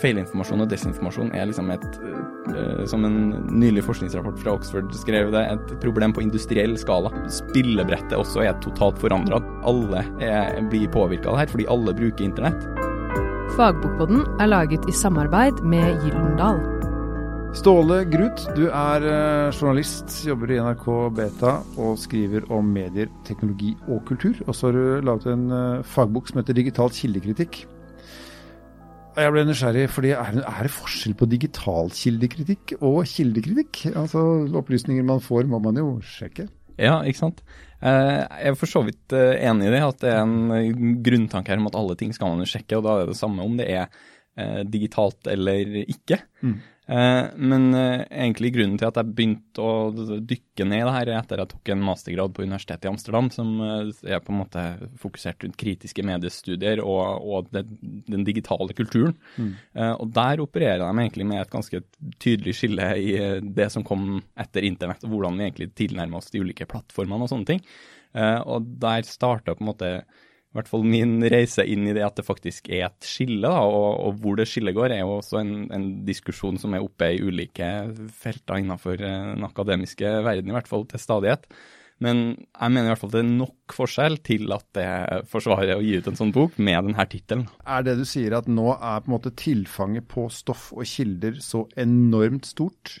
feilinformasjon og desinformasjon er liksom et, uh, som en nylig forskningsrapport fra Oxford skrev det, et problem på industriell skala. Spillebrettet også er totalt forandra. Alle er, blir påvirka av det her, fordi alle bruker internett. Fagbokboden er laget i samarbeid med Gyldendal. Ståle Grut, du er eh, journalist, jobber i NRK Beta og skriver om medier, teknologi og kultur. Og så har du laget en eh, fagbok som heter Digital kildekritikk. Jeg ble nysgjerrig, fordi er er det forskjell på digital kildekritikk og kildekritikk? Altså Opplysninger man får, må man jo sjekke. Ja, ikke sant. Eh, jeg er for så vidt enig i det, at det er en grunntanke her om at alle ting skal man jo sjekke, og da er det det samme om det er digitalt eller ikke. Mm. Eh, men eh, egentlig grunnen til at jeg begynte å dykke ned i det her, er etter at jeg tok en mastergrad på Universitetet i Amsterdam, som eh, er på en måte fokusert rundt kritiske mediestudier og, og det, den digitale kulturen. Mm. Og der opererer de egentlig med et ganske tydelig skille i det som kom etter internett, og hvordan vi egentlig tilnærmer oss de ulike plattformene og sånne ting. Og der starta på en måte i hvert fall min reise inn i det at det faktisk er et skille, da, og, og hvor det skillet går, er jo også en, en, diskusjon som er oppe i ulike felter innenfor eh, den akademiske verden, i hvert fall til stadighet. Men jeg mener i hvert fall det er nok forskjell til at det forsvarer å gi ut en sånn bok med denne tittelen. Er det du sier at nå er på en måte tilfanget på stoff og kilder så enormt stort?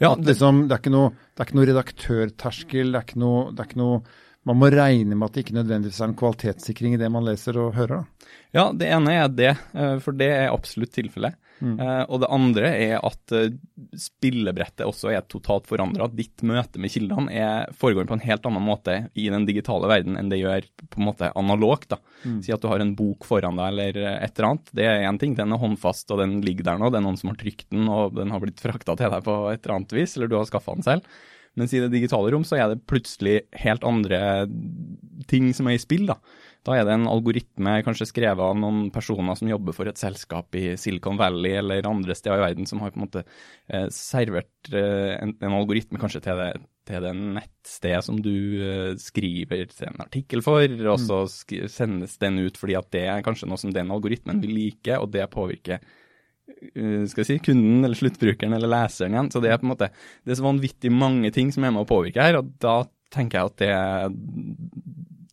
Ja, det, liksom, det, er ikke noe, det er ikke noe redaktørterskel, det er ikke noe, det er ikke noe man må regne med at det ikke nødvendigvis er en kvalitetssikring i det man leser og hører? da? Ja, det ene er det, eh, for det er absolutt tilfellet. Mm. Eh, og det andre er at eh, spillebrettet også er totalt forandra. Ditt møte med kildene er, foregår på en helt annen måte i den digitale verden enn det gjør på en måte analogt. da. Mm. Si at du har en bok foran deg eller et eller annet. Det er én ting, den er håndfast og den ligger der nå. Det er noen som har trykt den og den har blitt frakta til deg på et eller annet vis, eller du har skaffa den selv. Mens i det digitale rom så er det plutselig helt andre ting som er i spill. Da Da er det en algoritme kanskje skrevet av noen personer som jobber for et selskap i Silicon Valley eller andre steder i verden, som har på en måte eh, servert eh, en, en, algoritme kanskje til det, til det nettstedet som du eh, skriver en artikkel for, og så sendes den ut fordi at det er kanskje noe som den algoritmen vil like, og det påvirker Eh, jeg si, kunden eller sluttbrukeren eller leseren igjen. Så det er på en måte, det er så vanvittig mange ting som er med å påvirke her, og da tenker jeg at det er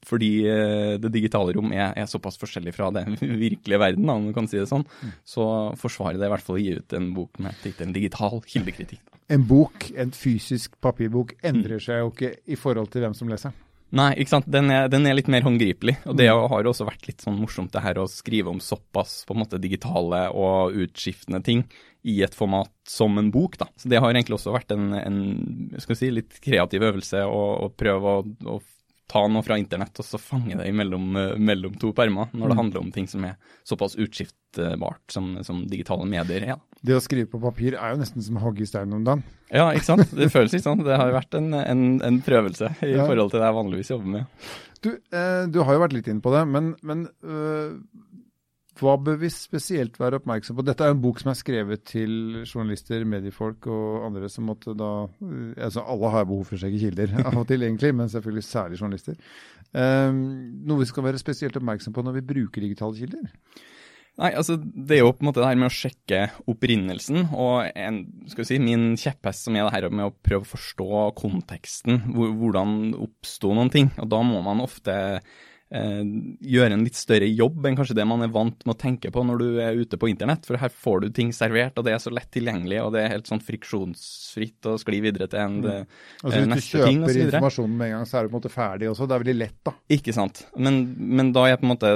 fordi eh, det digitale rom er, er, såpass forskjellig fra den virkelige verden, om du kan si det sånn, mm. så forsvarer det i hvert fall å gi ut en bok med tittelen 'Digital kildekritikk'. En bok, en fysisk papirbok, endrer seg jo ikke i forhold til hvem som leser den. Nei, ikke sant. Den er, den er, litt mer håndgripelig. Og det har også vært litt sånn morsomt det her å skrive om såpass på en måte digitale og utskiftende ting i et format som en bok. da. Så det har egentlig også vært en, en skal si, litt kreativ øvelse å, å prøve å, å ta noe fra internett og så fange det mellom, mellom to permer, når det mm. handler om ting som er såpass utskiftbart som, som digitale medier er. Det å skrive på papir er jo nesten som å hogge i stein om dagen. Ja, ikke sant. Det føles ikke sånn. Det har jo vært en, en, en prøvelse i ja. forhold til det jeg vanligvis jobber med. Du, eh, du har jo vært litt inn på det, men, men øh, hva bør vi spesielt være oppmerksom på? Dette er en bok som er skrevet til journalister, mediefolk og andre som måtte da eh, altså Alle har behov for å sjekke kilder av og til, egentlig, men selvfølgelig særlig journalister. Um, noe vi skal være spesielt oppmerksom på når vi bruker digitale kilder? Nei, altså Det er jo på en måte det her med å sjekke opprinnelsen. Og en, skal vi si, min kjepphest som er det her med å prøve å forstå konteksten. Hvordan oppsto noen ting. Og da må man ofte eh, gjøre en litt større jobb enn kanskje det man er vant med å tenke på når du er ute på internett. For her får du ting servert, og det er så lett tilgjengelig, og det er helt sånn friksjonsfritt å skli videre til en mm. Eh, altså, neste ting Hvis du kjøper informasjonen med en gang, så er du på en måte ferdig også. Det er veldig lett, da. Ikke sant. Men, men da er på en måte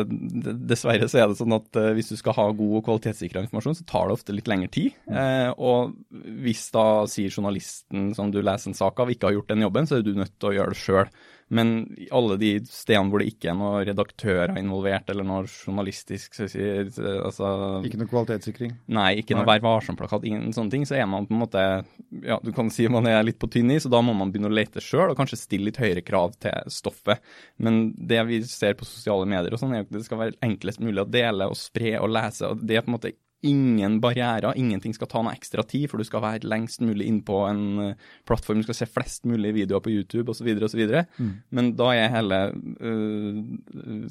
Dessverre så er det sånn at eh, hvis du skal ha god og kvalitetssikra informasjon, så tar det ofte litt lengre tid. Mm. Uh, og hvis da sier journalisten som du leser en sak av, ikke har gjort den jobben, så er du nødt til å gjøre det sjøl. Men alle de stedene hvor det ikke er noen redaktører involvert, eller noe journalistisk så si, altså, Ikke noe kvalitetssikring? Nei, ikke noe Vær varsom-plakat, ingen sånne ting. Så er man på en måte Ja, du kan si man er litt på tynn is, og da må man begynne å lete sjøl, og kanskje stille litt høyere krav til stoffet. Men det vi ser på sosiale medier og sånn, er at det skal være enklest mulig å dele og spre og lese, og det er på en måte ingen barrierer, ingenting skal ta noe ekstra tid, for du skal være lengst mulig inn på en uh, plattform, du skal se flest mulig videoer på YouTube osv. osv. Mm. Men da er hele uh,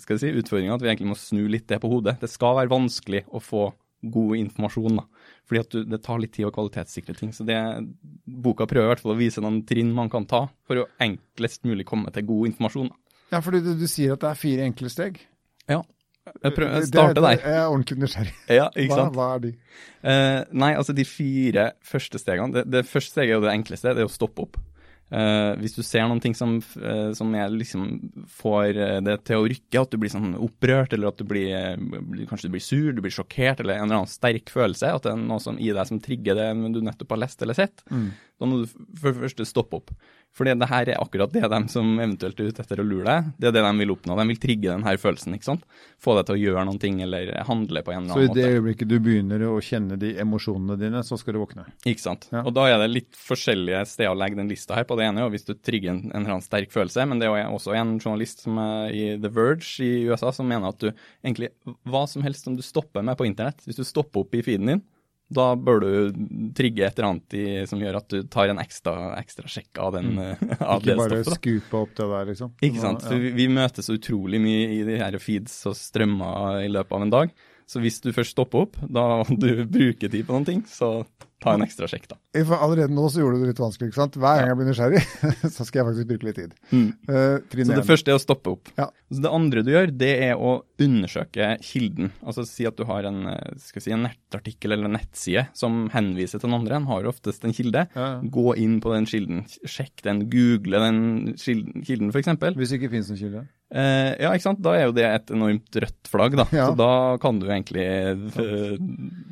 skal jeg si, utfordringa at vi egentlig må snu litt det på hodet. Det skal være vanskelig å få god informasjon. da. Fordi at du, det tar litt tid å kvalitetssikre ting. Så det, boka prøver i hvert fall å vise noen trinn man kan ta for å enklest mulig komme til god informasjon. da. Ja, fordi du, du sier at det er fire enkle steg. Ja. Jeg, prøver, jeg starter der. Jeg er ordentlig nysgjerrig. Ja, ikke sant? hva er de? Eh, nei, altså de fire første stegene Det, det første steget er jo det enkleste, det er å stoppe opp. Eh, hvis du ser noen ting som, eh, som liksom får eh, det til å rykke, at du blir sånn opprørt, eller at du blir, eh, kanskje du blir sur, du blir sjokkert, eller en eller annen sterk følelse, at det er noe som i deg som trigger det du nettopp har lest eller sett, da må du for det første stoppe opp. Fordi det her er akkurat det de som eventuelt er ute etter å lure deg, det er det de vil oppnå. De vil trigge den her følelsen, ikke sant? Få deg til å gjøre noen ting, eller handle på en eller annen måte. Så i det øyeblikket du begynner å kjenne de emosjonene dine, så skal du våkne. Ikke sant. Ja. Og da er det litt forskjellige steder å legge den lista her på. Det ene er jo hvis du trigger en, en eller annen sterk følelse, men det er også en journalist som er i The Verge i USA som mener at du egentlig hva som helst som du stopper med på internett, hvis du stopper opp i feeden din, da bør du trigge et eller annet i, som gjør at du tar en ekstra, ekstra sjekk av, den, av Ikke bare stoffet. da. skupe opp det der, liksom. Ikke sant. For vi, vi møtes utrolig mye i de her feeds og strømmer i løpet av en dag. Så hvis du først stopper opp, da du bruker tid på noen ting, så ta en ekstra sjekk, da. For allerede nå så gjorde du det litt vanskelig, ikke sant. Hver gang jeg blir nysgjerrig, så skal jeg faktisk bruke litt tid. Eh, trinn Så det første er å stoppe opp. Ja. Så det andre du gjør, det er å undersøke kilden. Altså si at du har en, eh, skal si, en nettartikkel eller en nettside som henviser til den andre. Den har oftest en kilde. Ja. Gå inn på den kilden, sjekk den, google den kilden, kilden f.eks. Hvis det ikke finnes noen kilde. Eh, ja, ikke sant. Da er jo det et enormt rødt flagg, da. Ja. Så da kan du egentlig eh,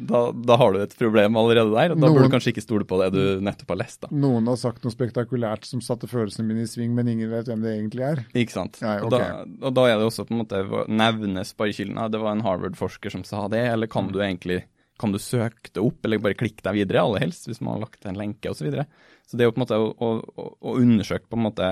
da, da har du et problem allerede der. Og da noen, burde du kanskje ikke stole på det du nettopp har lest, da. Noen har sagt noe spektakulært som satte følelsene mine i sving, men ingen vet hvem det egentlig er. Ikke sant. Nei, og, ok. da, og da er det også på en måte å nevne sparekilden. Ja, det var en Harvard-forsker som sa det, eller kan du egentlig kan du søke det opp, eller bare klikke deg videre, aller helst, hvis man har lagt en lenke osv. Så, videre. så det er jo på en måte å, å, å- undersøke på en måte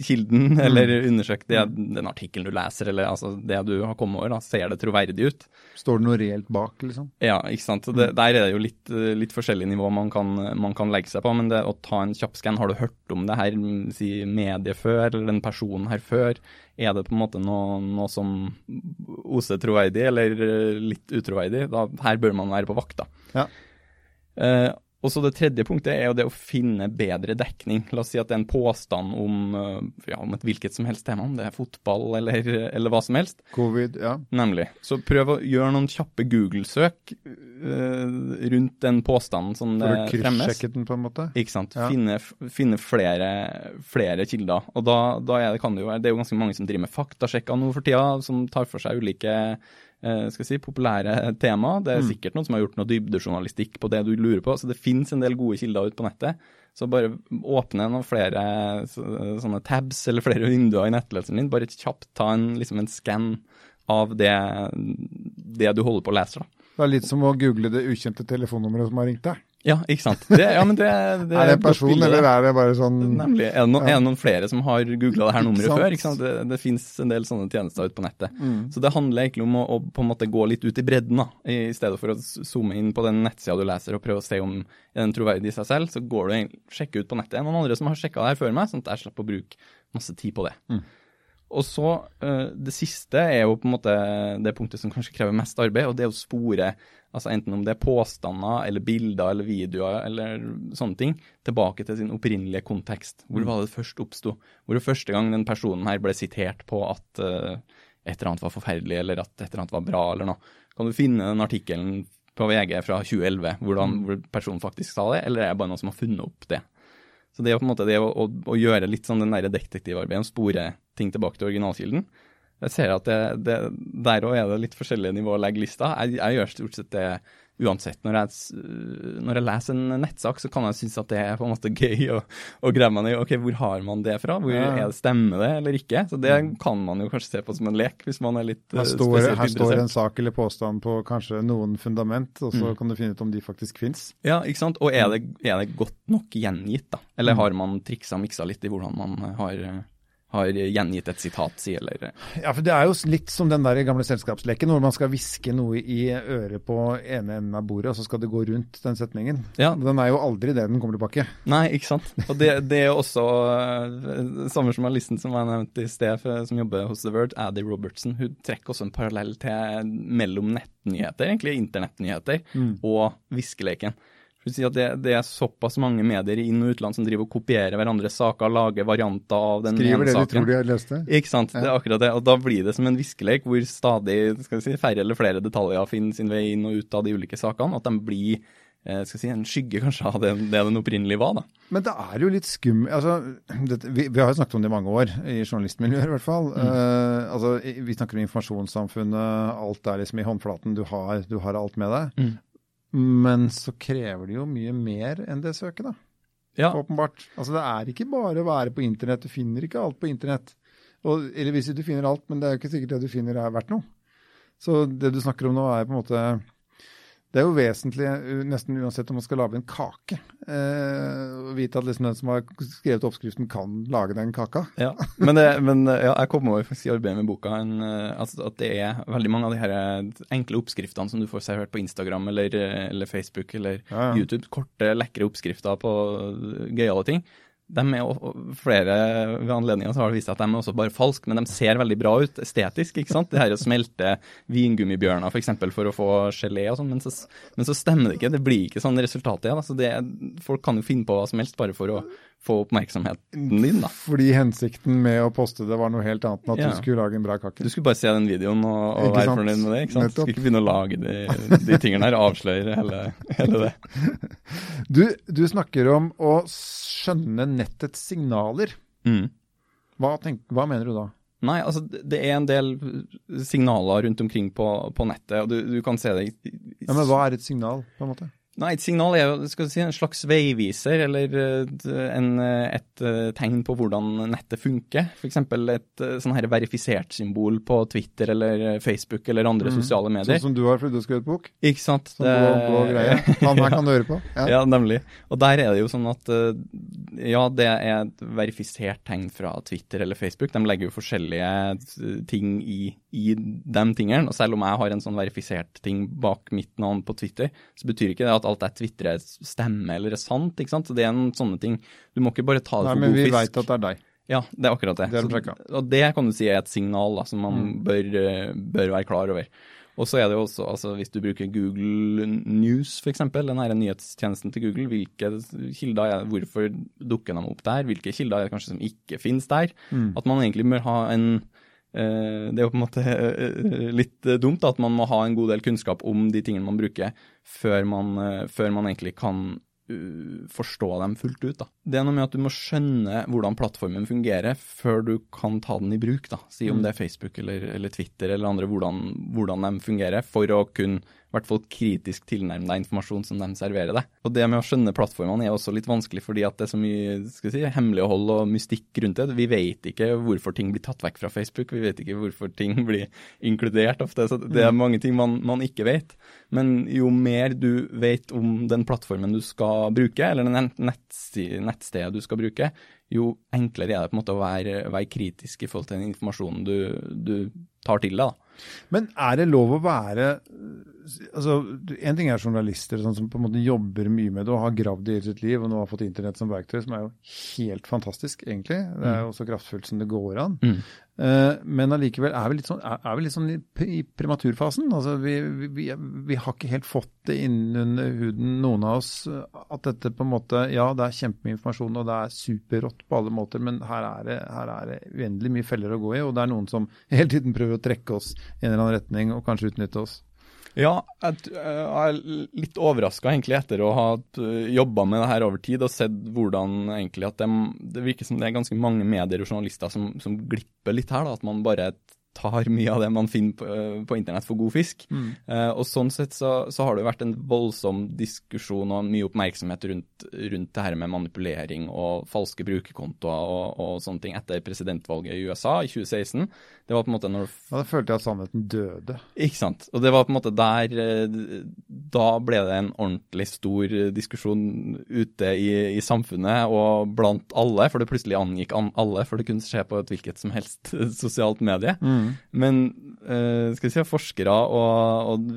kilden, eller undersøkt det, den artikkelen du leser, eller altså det du har kommet over, da, ser det troverdig ut. Står det noe reelt bak, liksom? Ja, ikke sant. Det, Der er det jo litt, eh, litt forskjellig nivå man kan, man kan legge seg på. Men det å ta en kjappskann, har du hørt om det her mm, si mediet før, eller den personen her før? Er det på en måte noe, noe som oser troverdig, eller eh, litt utroverdig? Da, her bør man være på vakt, da. Ja. Eh, og så Det tredje punktet er jo det å finne bedre dekning. La oss si at det er en påstand om, eh, ja, om et hvilket som helst tema, om det er fotball eller, eller hva som helst. Covid, ja. Nemlig. Så prøv å gjøre noen kjappe Google-søk uh, rundt den påstanden som fremmes. For å kryssjekke den, på en måte. Ikke sant. Ja. Finne, finne flere, flere kilder. Og da, da er det, kan det jo være Det er jo ganske mange som driver med faktasjekker nå for tida, som tar for seg ulike skal jeg si, populære tema. Det Mm. er sikkert noen som har gjort noe dybdejournalistikk på det du lurer på. Så det finnes en del gode kilder ute på nettet. Så bare åpne noen flere sånne tabs eller flere vinduer i nettleseren din. Bare kjapt ta en, liksom en skann av det, det du holder på å lese. da. Det er litt som å google det ukjente telefonnummeret som har ringt deg. Ja, ikke sant. Det, ja, men det, det er det en person, eller er det bare sånn Nemlig. Er det, noen, er det noen flere som har googla det her nummeret sant. før? Ikke sant? Det, det finnes en del sånne tjenester ute på nettet. Mm. Så det handler egentlig om å, å på en måte gå litt ut i bredden, da. I stedet for å zoome inn på den nettsida du leser og prøve å se om er troverdig i seg selv, så går du sjekker ut på nettet. Det er noen andre som har sjekka det her før meg, sånn at jeg slipper å bruke masse tid på det. Mm. Og så eh, Det siste er jo på en måte det punktet som kanskje krever mest arbeid, og det er å spore altså enten om det er påstander eller bilder eller videoer eller sånne ting, tilbake til sin opprinnelige kontekst. Hvor var det det først oppsto? Hvor det første gang den personen her ble sitert på at uh, et eller annet var forferdelig, eller at et eller annet var bra, eller noe. Kan du finne den artikkelen på VG fra 2011 hvordan, hvor personen faktisk sa det, eller er det bare noen som har funnet opp det? Så det er på en måte det å, å, å gjøre litt sånn den der detektivarbeidet, spore ting tilbake til originalkilden. Jeg ser at det, det, der òg er det litt forskjellige nivåer å legge lista. Jeg, jeg gjør stort sett det uansett. Når jeg, når jeg leser en nettsak, så kan jeg synes at det er på en måte gøy å, å grave meg ned i ok, hvor har man det fra, hvor Ja. er det stemmer det eller ikke. Så det kan man jo kanskje se på som en lek, hvis man er litt spesielt her står, spesielt her står en sak eller påstand på kanskje noen fundament, og Mm. så kan du finne ut om de faktisk fins. Ja, ikke sant. Og er det, er det godt nok gjengitt, da? Mm. Eller har man triksa og miksa litt i hvordan man har, har gjengitt et sitat, si, eller Ja, for det er jo litt som den der gamle selskapsleken, hvor man skal hviske noe i øret på ene enden av bordet, og så skal det gå rundt den setningen. Ja. Den er jo aldri det den kommer tilbake. Nei, ikke sant. Og det, det er også uh, samme journalisten som jeg nevnte i sted, som jobber hos The Word, Addy Robertson, hun trekker også en parallell til mellom nettnyheter, egentlig internettnyheter, Mm. og hviskeleken. Si at det, det er såpass mange medier i inn- og utland som driver og kopierer hverandres saker, lager varianter av den Skriver ene det de tror de har lest det. Ikke sant, det er akkurat det. Og da blir det som en viskelek hvor stadig si, færre eller flere detaljer finner sin vei inn og ut av de ulike sakene. At de blir eh, skal si, en skygge kanskje av det, det den opprinnelig var. da. Men det er jo litt skum... Altså, dette, vi, vi har jo snakket om det i mange år, i journalistmiljøet i hvert fall. Eh, altså, vi snakker om informasjonssamfunnet, alt er liksom i håndflaten, du har, du har alt med deg. Mm. Men så krever det jo mye mer enn det søket, da. Ja, Åpenbart. Altså, det er ikke bare å være på internett, du finner ikke alt på internett. Og, eller hvis du finner alt, men det er jo ikke sikkert det du finner er verdt noe. Så det du snakker om nå er på en måte Det er jo vesentlig, nesten uansett om man skal lage en kake. Eh, vite at liksom den som har skrevet oppskriften, kan lage den kaka. ja. Men, det, men ja, jeg kom over faktisk i arbeidet med boka en, eh, altså at det er veldig mange av de her eh, enkle oppskriftene som du får servert på Instagram eller, eh, eller Facebook eller Ja, ja. YouTube. Korte, lekre oppskrifter på gøyale ting. De er, flere ved anledninger så har det vist seg at de er også bare falske, men de ser veldig bra ut estetisk. ikke sant? Det her å smelte vingummibjørner f.eks. For, eksempel, for å få gelé og sånn, men, så- men så stemmer det ikke. Det blir ikke sånn resultat igjen. Altså det, folk kan jo finne på hva som helst bare for å få oppmerksomheten din. da. Fordi hensikten med å poste det var noe helt annet enn at Ja. du skulle lage en bra kake. Du skulle bare se den videoen og, og være fornøyd med det. ikke sant? Du skulle ikke begynne å lage de, de tingene her, avsløre hele, hele det. Du, du snakker om å skjønne nettets signaler. Mm. Hva, tenk, hva mener du da? Nei, altså det er en del signaler rundt omkring på, på nettet, og du, du kan se det i, i Ja, men Hva er et signal, på en måte? Nei, et signal er jo skal si, en slags veiviser, eller eh, en, eh, et eh, tegn på hvordan nettet funker. F.eks. et sånn her verifisert symbol på Twitter eller Facebook eller andre sosiale medier. Sånn som du har fordi du har skrevet bok? Ikke sant? Sånn blå, blå greie. Han her kan du høre på. Ja. Ja, nemlig. Og der er det jo sånn at ja, det er et verifisert tegn fra Twitter eller Facebook. De legger jo forskjellige ting i, i de tingene. Og selv om jeg har en sånn verifisert ting bak mitt navn på Twitter, så betyr ikke det at alt jeg twitrer stemmer eller er sant. ikke sant? Så det er en sånne ting. Du må ikke bare ta det Nei, for men vi fisk. veit at det er deg. Ja, det er akkurat det. Det er Så- og det kan du si er et signal da, som man Mm. bør, eh, bør være klar over. Og så er det jo også, altså hvis du bruker Google News f.eks., den her nyhetstjenesten til Google, hvilke kilder er det, hvorfor dukker de opp der, hvilke kilder er det kanskje som ikke finnes der? Mm. At man egentlig bør ha en det er jo på en måte eh, litt eh, dumt da, at man må ha en god del kunnskap om de tingene man bruker, før man, eh, før man egentlig kan forstå dem fullt ut. Da. Det er noe med at du må skjønne hvordan plattformen fungerer før du kan ta den i bruk. Da. Si om Mm. det er Facebook eller, eller Twitter eller andre, hvordan, hvordan de fungerer, for å kunne hvert fall kritisk tilnærme deg informasjon som de serverer deg. Og det med å skjønne plattformene er også litt vanskelig, fordi at det er så mye skal si, hemmelighold og mystikk rundt det. Vi vet ikke hvorfor ting blir tatt vekk fra Facebook, vi vet ikke hvorfor ting blir inkludert ofte. Så det er mange ting man, man ikke vet. Men jo mer du vet om den plattformen du skal bruke, eller den nettstedet du skal bruke, jo enklere er det på en måte å være, være kritisk i forhold til den informasjonen du, du tar til deg. Men er det lov å være altså, En ting er journalister sånn som på en måte jobber mye med det og har gravd det i sitt liv og nå har fått internett som verktøy, som er jo helt fantastisk, egentlig. Det er jo så kraftfullt som det går an. Mm. Uh, men allikevel er vi litt sånn, er, er vi litt sånn i, i prematurfasen. Altså, vi, vi, vi, vi har ikke helt fått det innunder huden, noen av oss, at dette på en måte Ja, det er kjempemye informasjon, og det er superrått på alle måter, men her er, det, her er det uendelig mye feller å gå i, og det er noen som hele tiden prøver å trekke oss i en eller annen retning og kanskje utnytte oss. Ja, jeg, er litt overraska egentlig etter å ha jobba med det her over tid og sett hvordan egentlig at det, det virker som det er ganske mange medier og journalister som, som glipper litt her. da, At man bare tar mye av det man finner på, på internett for god fisk. Eh, og sånn sett så, så har det jo vært en voldsom diskusjon og mye oppmerksomhet rundt, rundt det her med manipulering og falske brukerkontoer og, og sånne ting etter presidentvalget i USA i 2016. Det var på en måte når Ja, Da følte jeg at sannheten døde. ikke sant. Og det var på en måte der, eh, da ble det en ordentlig stor diskusjon ute i, i, samfunnet og blant alle, for det plutselig angikk alle, for det kunne skje på et hvilket som helst sosialt medie. Mm. Men uh, skal vi si, forskere og, og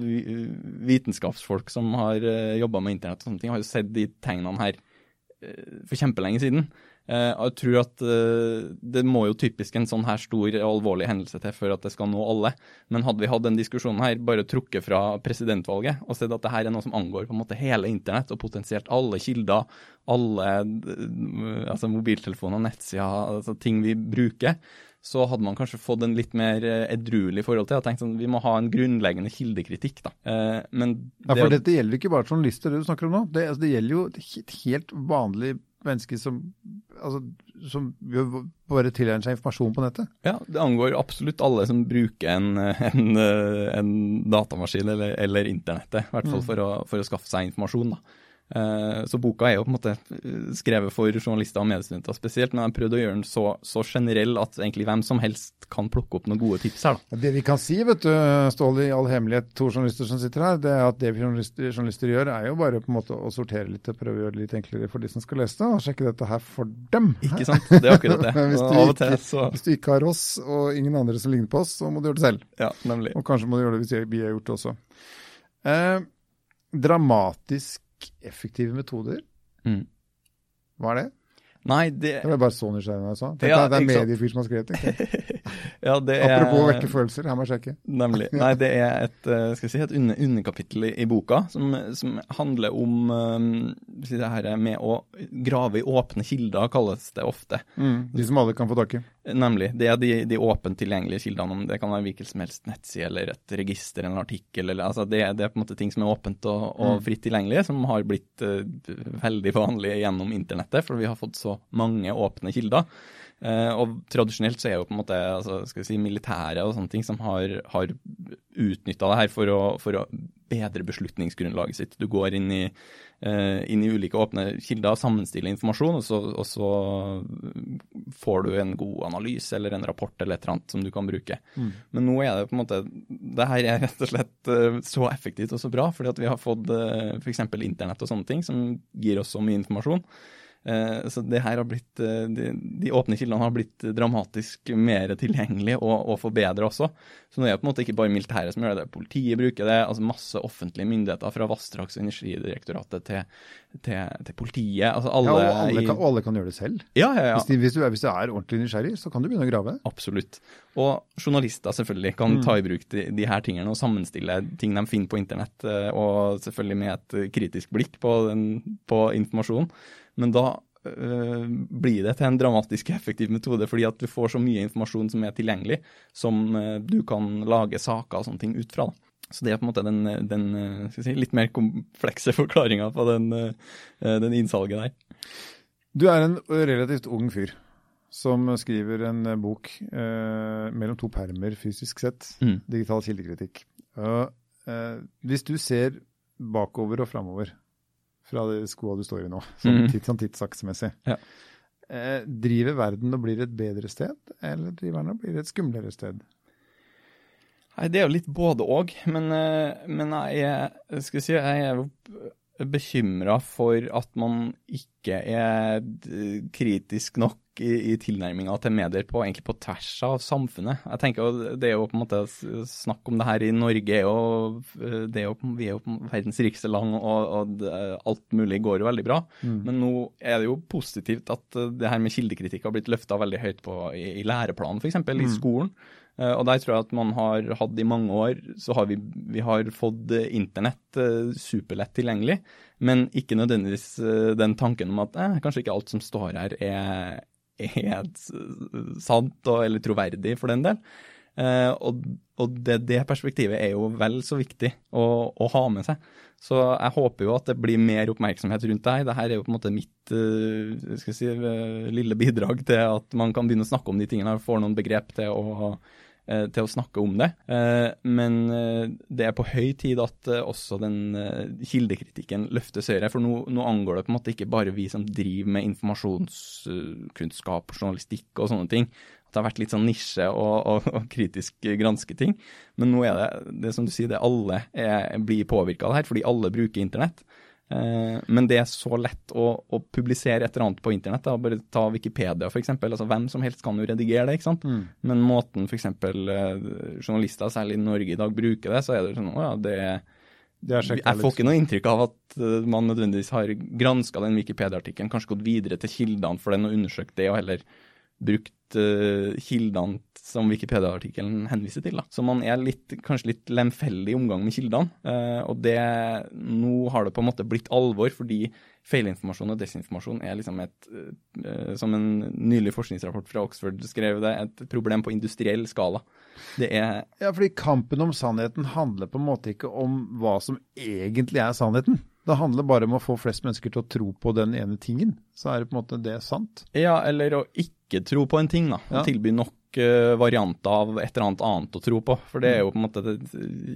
vitenskapsfolk som har uh, jobba med internett og sånne ting, har jo sett de tegnene her uh, for kjempelenge siden. Eh, jeg tror at uh, det må jo typisk en sånn her stor og alvorlig hendelse til for at det skal nå alle. Men hadde vi hatt den diskusjonen her, bare trukket fra presidentvalget og sett at det her er noe som angår på en måte hele internett og potensielt alle kilder, alle uh, altså mobiltelefoner, nettsider, altså ting vi bruker, så hadde man kanskje fått en litt mer edruelig forhold til. og tenkt sånn, Vi må ha en grunnleggende kildekritikk. da. men det, ja, For dette gjelder ikke bare journalister, det du snakker om nå. Det, altså, det gjelder jo et helt vanlig menneske som, altså, som bare tilegner seg informasjon på nettet? Ja, det angår absolutt alle som bruker en, en, en datamaskin eller, eller, internettet, i hvert fall mm. for, å, for å skaffe seg informasjon. da. Eh, så boka er jo på en måte eh, skrevet for journalister og mediestudenter spesielt, men jeg har prøvd å gjøre den så, så, generell at egentlig hvem som helst kan plukke opp noen gode tips her. da. Det vi kan si, vet du, Ståle, i all hemmelighet, to journalister som sitter her, det er at det vi journalister, journalister, gjør, er jo bare på en måte å sortere litt og prøve å gjøre det litt enklere for de som skal lese det, og sjekke dette her for dem. Ikke sant, det er akkurat det. hvis, du ikke, til, så... hvis, du ikke, har oss og ingen andre som ligner på oss, så må du gjøre det selv. Ja, nemlig. Og kanskje må du gjøre det hvis vi har gjort det også. Eh, dramatisk effektive metoder. Mm. Hva er det? Nei, det Det var bare så nysgjerrig da jeg sa. Det er mediefyr som har skrevet det. ja, det er... Apropos vekke følelser, her må jeg sjekke. Nemlig. Nei, det er et, eh, skal si, et under, underkapittel i boka som, som handler om um, det her med å grave i åpne kilder, kalles det ofte. Mm, de som alle kan få tak i. Nemlig. Det er de, de åpent tilgjengelige kildene. om Det kan være hvilken som helst nettside eller et register, en artikkel. Eller, altså det, det, er på en måte ting som er åpent og, og mm. fritt tilgjengelig, som har blitt uh, veldig vanlige gjennom internettet, for vi har fått så mange åpne kilder. Uh, og tradisjonelt så er jo på en måte altså, skal vi si, militære og sånne ting som har, har utnytta det her for å, for å bedre beslutningsgrunnlaget sitt. Du går inn i Eh, inn i ulike åpne kilder, og sammenstiller informasjon, og så, og så, får du en god analyse eller en rapport eller et eller annet som du kan bruke. Mm. Men nå er det på en måte Det her er rett og slett eh, så effektivt og så bra, fordi at vi har fått uh, f.eks. internett og sånne ting som gir oss så mye informasjon. Eh, så det her har blitt, eh, de, de, åpne kildene har blitt dramatisk mer tilgjengelige og, og forbedra også. Så nå er det på en måte ikke bare militæret som gjør det. Politiet bruker det. altså Masse offentlige myndigheter, fra Vassdrags- og energidirektoratet til, til, til, politiet. altså alle, ja, og alle, kan, og alle kan gjøre det selv. Ja, ja, ja. Hvis, de, hvis, du er, hvis, du er, ordentlig nysgjerrig, så kan du begynne å grave. Absolutt. Og journalister selvfølgelig kan mm. ta i bruk de, de, her tingene og sammenstille ting de finner på internett, eh, og selvfølgelig med et kritisk blikk på, den, på informasjon. Men da øh, blir det til en dramatisk effektiv metode, fordi at du får så mye informasjon som er tilgjengelig, som øh, du kan lage saker og sånne ting ut fra. Så det er på en måte den, den si, litt mer komplekse forklaringa på den, den, innsalget der. Du er en relativt ung fyr som skriver en bok eh, mellom to permer fysisk sett, mm. digital kildekritikk. Og, eh, hvis du ser bakover og framover, fra de skoa du står i nå, sånn, mm. sånn tidsaksemessig. Ja. Eh, driver verden og blir et bedre sted, eller driver den og blir et skumlere sted? Nei, Det er jo litt både òg, men, eh, men jeg, skal si, jeg er bekymra for at man ikke er kritisk nok i, i tilnærminga til medier på, egentlig på tvers av samfunnet. Jeg tenker Det er jo på en måte snakk om det her i Norge, og det er jo, vi er jo på verdens rikeste land, og, og det, alt mulig går jo veldig bra. Mm. Men nå er det jo positivt at det her med kildekritikk har blitt løfta veldig høyt på i, i læreplanen, f.eks. Mm. i skolen. Uh, og der tror jeg at man har hatt i mange år, så har vi, vi har fått internett superlett tilgjengelig, men ikke nødvendigvis den tanken om at eh, kanskje ikke alt som står her er, er sant og, eller troverdig for den del. Eh, og, og det, det, perspektivet er jo vel så viktig å, å, ha med seg. Så jeg håper jo at det blir mer oppmerksomhet rundt det her. Dette er jo på en måte mitt uh, si, uh, lille bidrag til at man kan begynne å snakke om de tingene og får noen begrep til å, til å snakke om det. Men det er på høy tid at også den kildekritikken løftes høyere. For nå, nå, angår det på en måte ikke bare vi som driver med informasjonskunnskap, journalistikk og sånne ting det har vært litt sånn nisje og, og, og kritisk granske ting. Men nå er det, det som du sier, det alle er, blir påvirka av det her, fordi alle bruker internett. Eh, men det er så lett å, å, publisere et eller annet på internett. Da. Bare ta Wikipedia, f.eks. Altså, hvem som helst kan jo redigere det. ikke sant? Mm. Men måten f.eks. Eh, journalister, særlig i Norge i dag, bruker det, så er det sånn å ja, det er jeg får ikke noe inntrykk av at uh, man nødvendigvis har granska den Wikipedia-artikkelen, kanskje gått videre til kildene for den og undersøkt det, og heller brukt uh, kildene som Wikipedia-artikkelen henviser til. Da. Så man er litt, kanskje litt lemfeldig i omgang med kildene. Uh, og det, nå har det på en måte blitt alvor, fordi feilinformasjon og desinformasjon er liksom et, uh, som en nylig forskningsrapport fra Oxford skrev det, et problem på industriell skala. Det er Ja, fordi kampen om sannheten handler på en måte ikke om hva som egentlig er sannheten. Det handler bare om å få flest mennesker til å tro på den ene tingen. Så er det på en måte det sant. Ja, eller å ikke tro på en ting, da. Ja. Tilby nok uh, varianter av et eller annet annet å tro på. For det er jo på en måte det,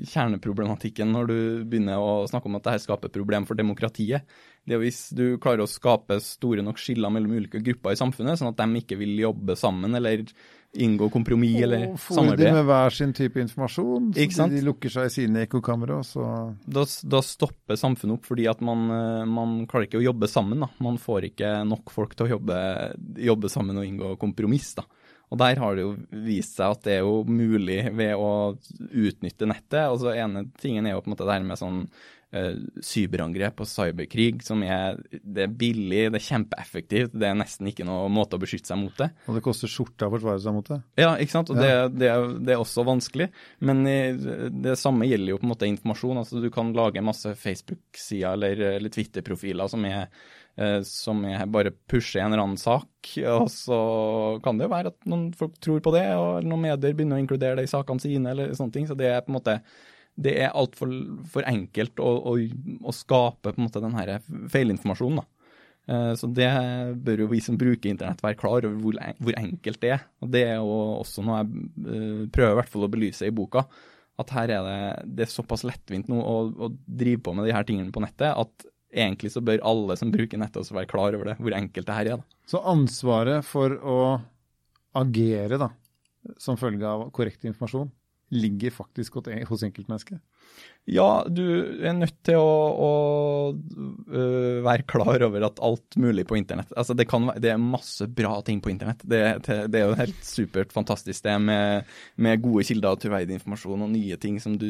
kjerneproblematikken når du begynner å snakke om at dette skaper problem for demokratiet. Det er Hvis du klarer å skape store nok skiller mellom ulike grupper i samfunnet, sånn at de ikke vil jobbe sammen eller inngå kompromiss eller samarbeid. Og de med hver sin type informasjon, så de lukker seg i sine ekkokamre. Da, da, stopper samfunnet opp fordi at man, eh, man, klarer ikke å jobbe sammen. Da. Man får ikke nok folk til å jobbe, jobbe sammen og inngå kompromiss. da. Og der har det jo vist seg at det er jo mulig ved å utnytte nettet. Og så ene tingen er jo på en måte det her med sånn cyberangrep og cyberkrig, som er, det er billig, det er kjempeeffektivt. Det er nesten ikke noe måte å beskytte seg mot det. Og det koster skjorta å forsvare seg mot det? Ja, ikke sant. Og ja. det, det, det, er også vanskelig. Men det samme gjelder jo på en måte informasjon. Altså du kan lage masse Facebook-sider eller, eller Twitter-profiler som er Eh, som jeg bare pusher en eller annen sak. Og så kan det jo være at noen folk tror på det, og noen medier begynner å inkludere det i sakene sine. eller sånne ting, Så det er på en måte det er altfor for enkelt å, å, å, skape på en måte den feilinformasjonen. da. Eh, så det bør jo vi som bruker internett være klar over hvor, hvor enkelt det er. Og det er jo også noe jeg eh, prøver i hvert fall å belyse i boka. At her er det, det er såpass lettvint nå å, å drive på med de her tingene på nettet at egentlig så bør alle som bruker nettet også være klar over det, hvor enkelt det her er. Da. Så ansvaret for å agere da, som følge av korrekt informasjon, ligger faktisk hos enkeltmennesket? Ja, du er nødt til å, å være klar over at alt mulig på internett altså det, kan, det er masse bra ting på internett. Det, det er jo helt supert fantastisk det med, med gode kilder og troverdig informasjon og nye ting som du,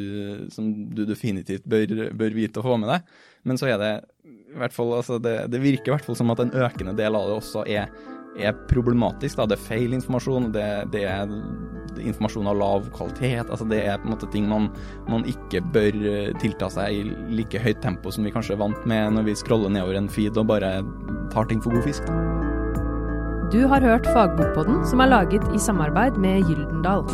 som du definitivt bør, bør, vite å få med deg. Men så er det i hvert fall, altså det, det virker i hvert fall som at en økende del av det også er er problematisk. Da. Det er feil informasjon, det, det, er informasjon av lav kvalitet. Altså, det er på en måte ting man, man, ikke bør eh, tilta seg i like høyt tempo som vi kanskje er vant med når vi scroller nedover en feed og bare tar ting for god fisk. Du har hørt Fagbokpodden, som er laget i samarbeid med Gyldendal.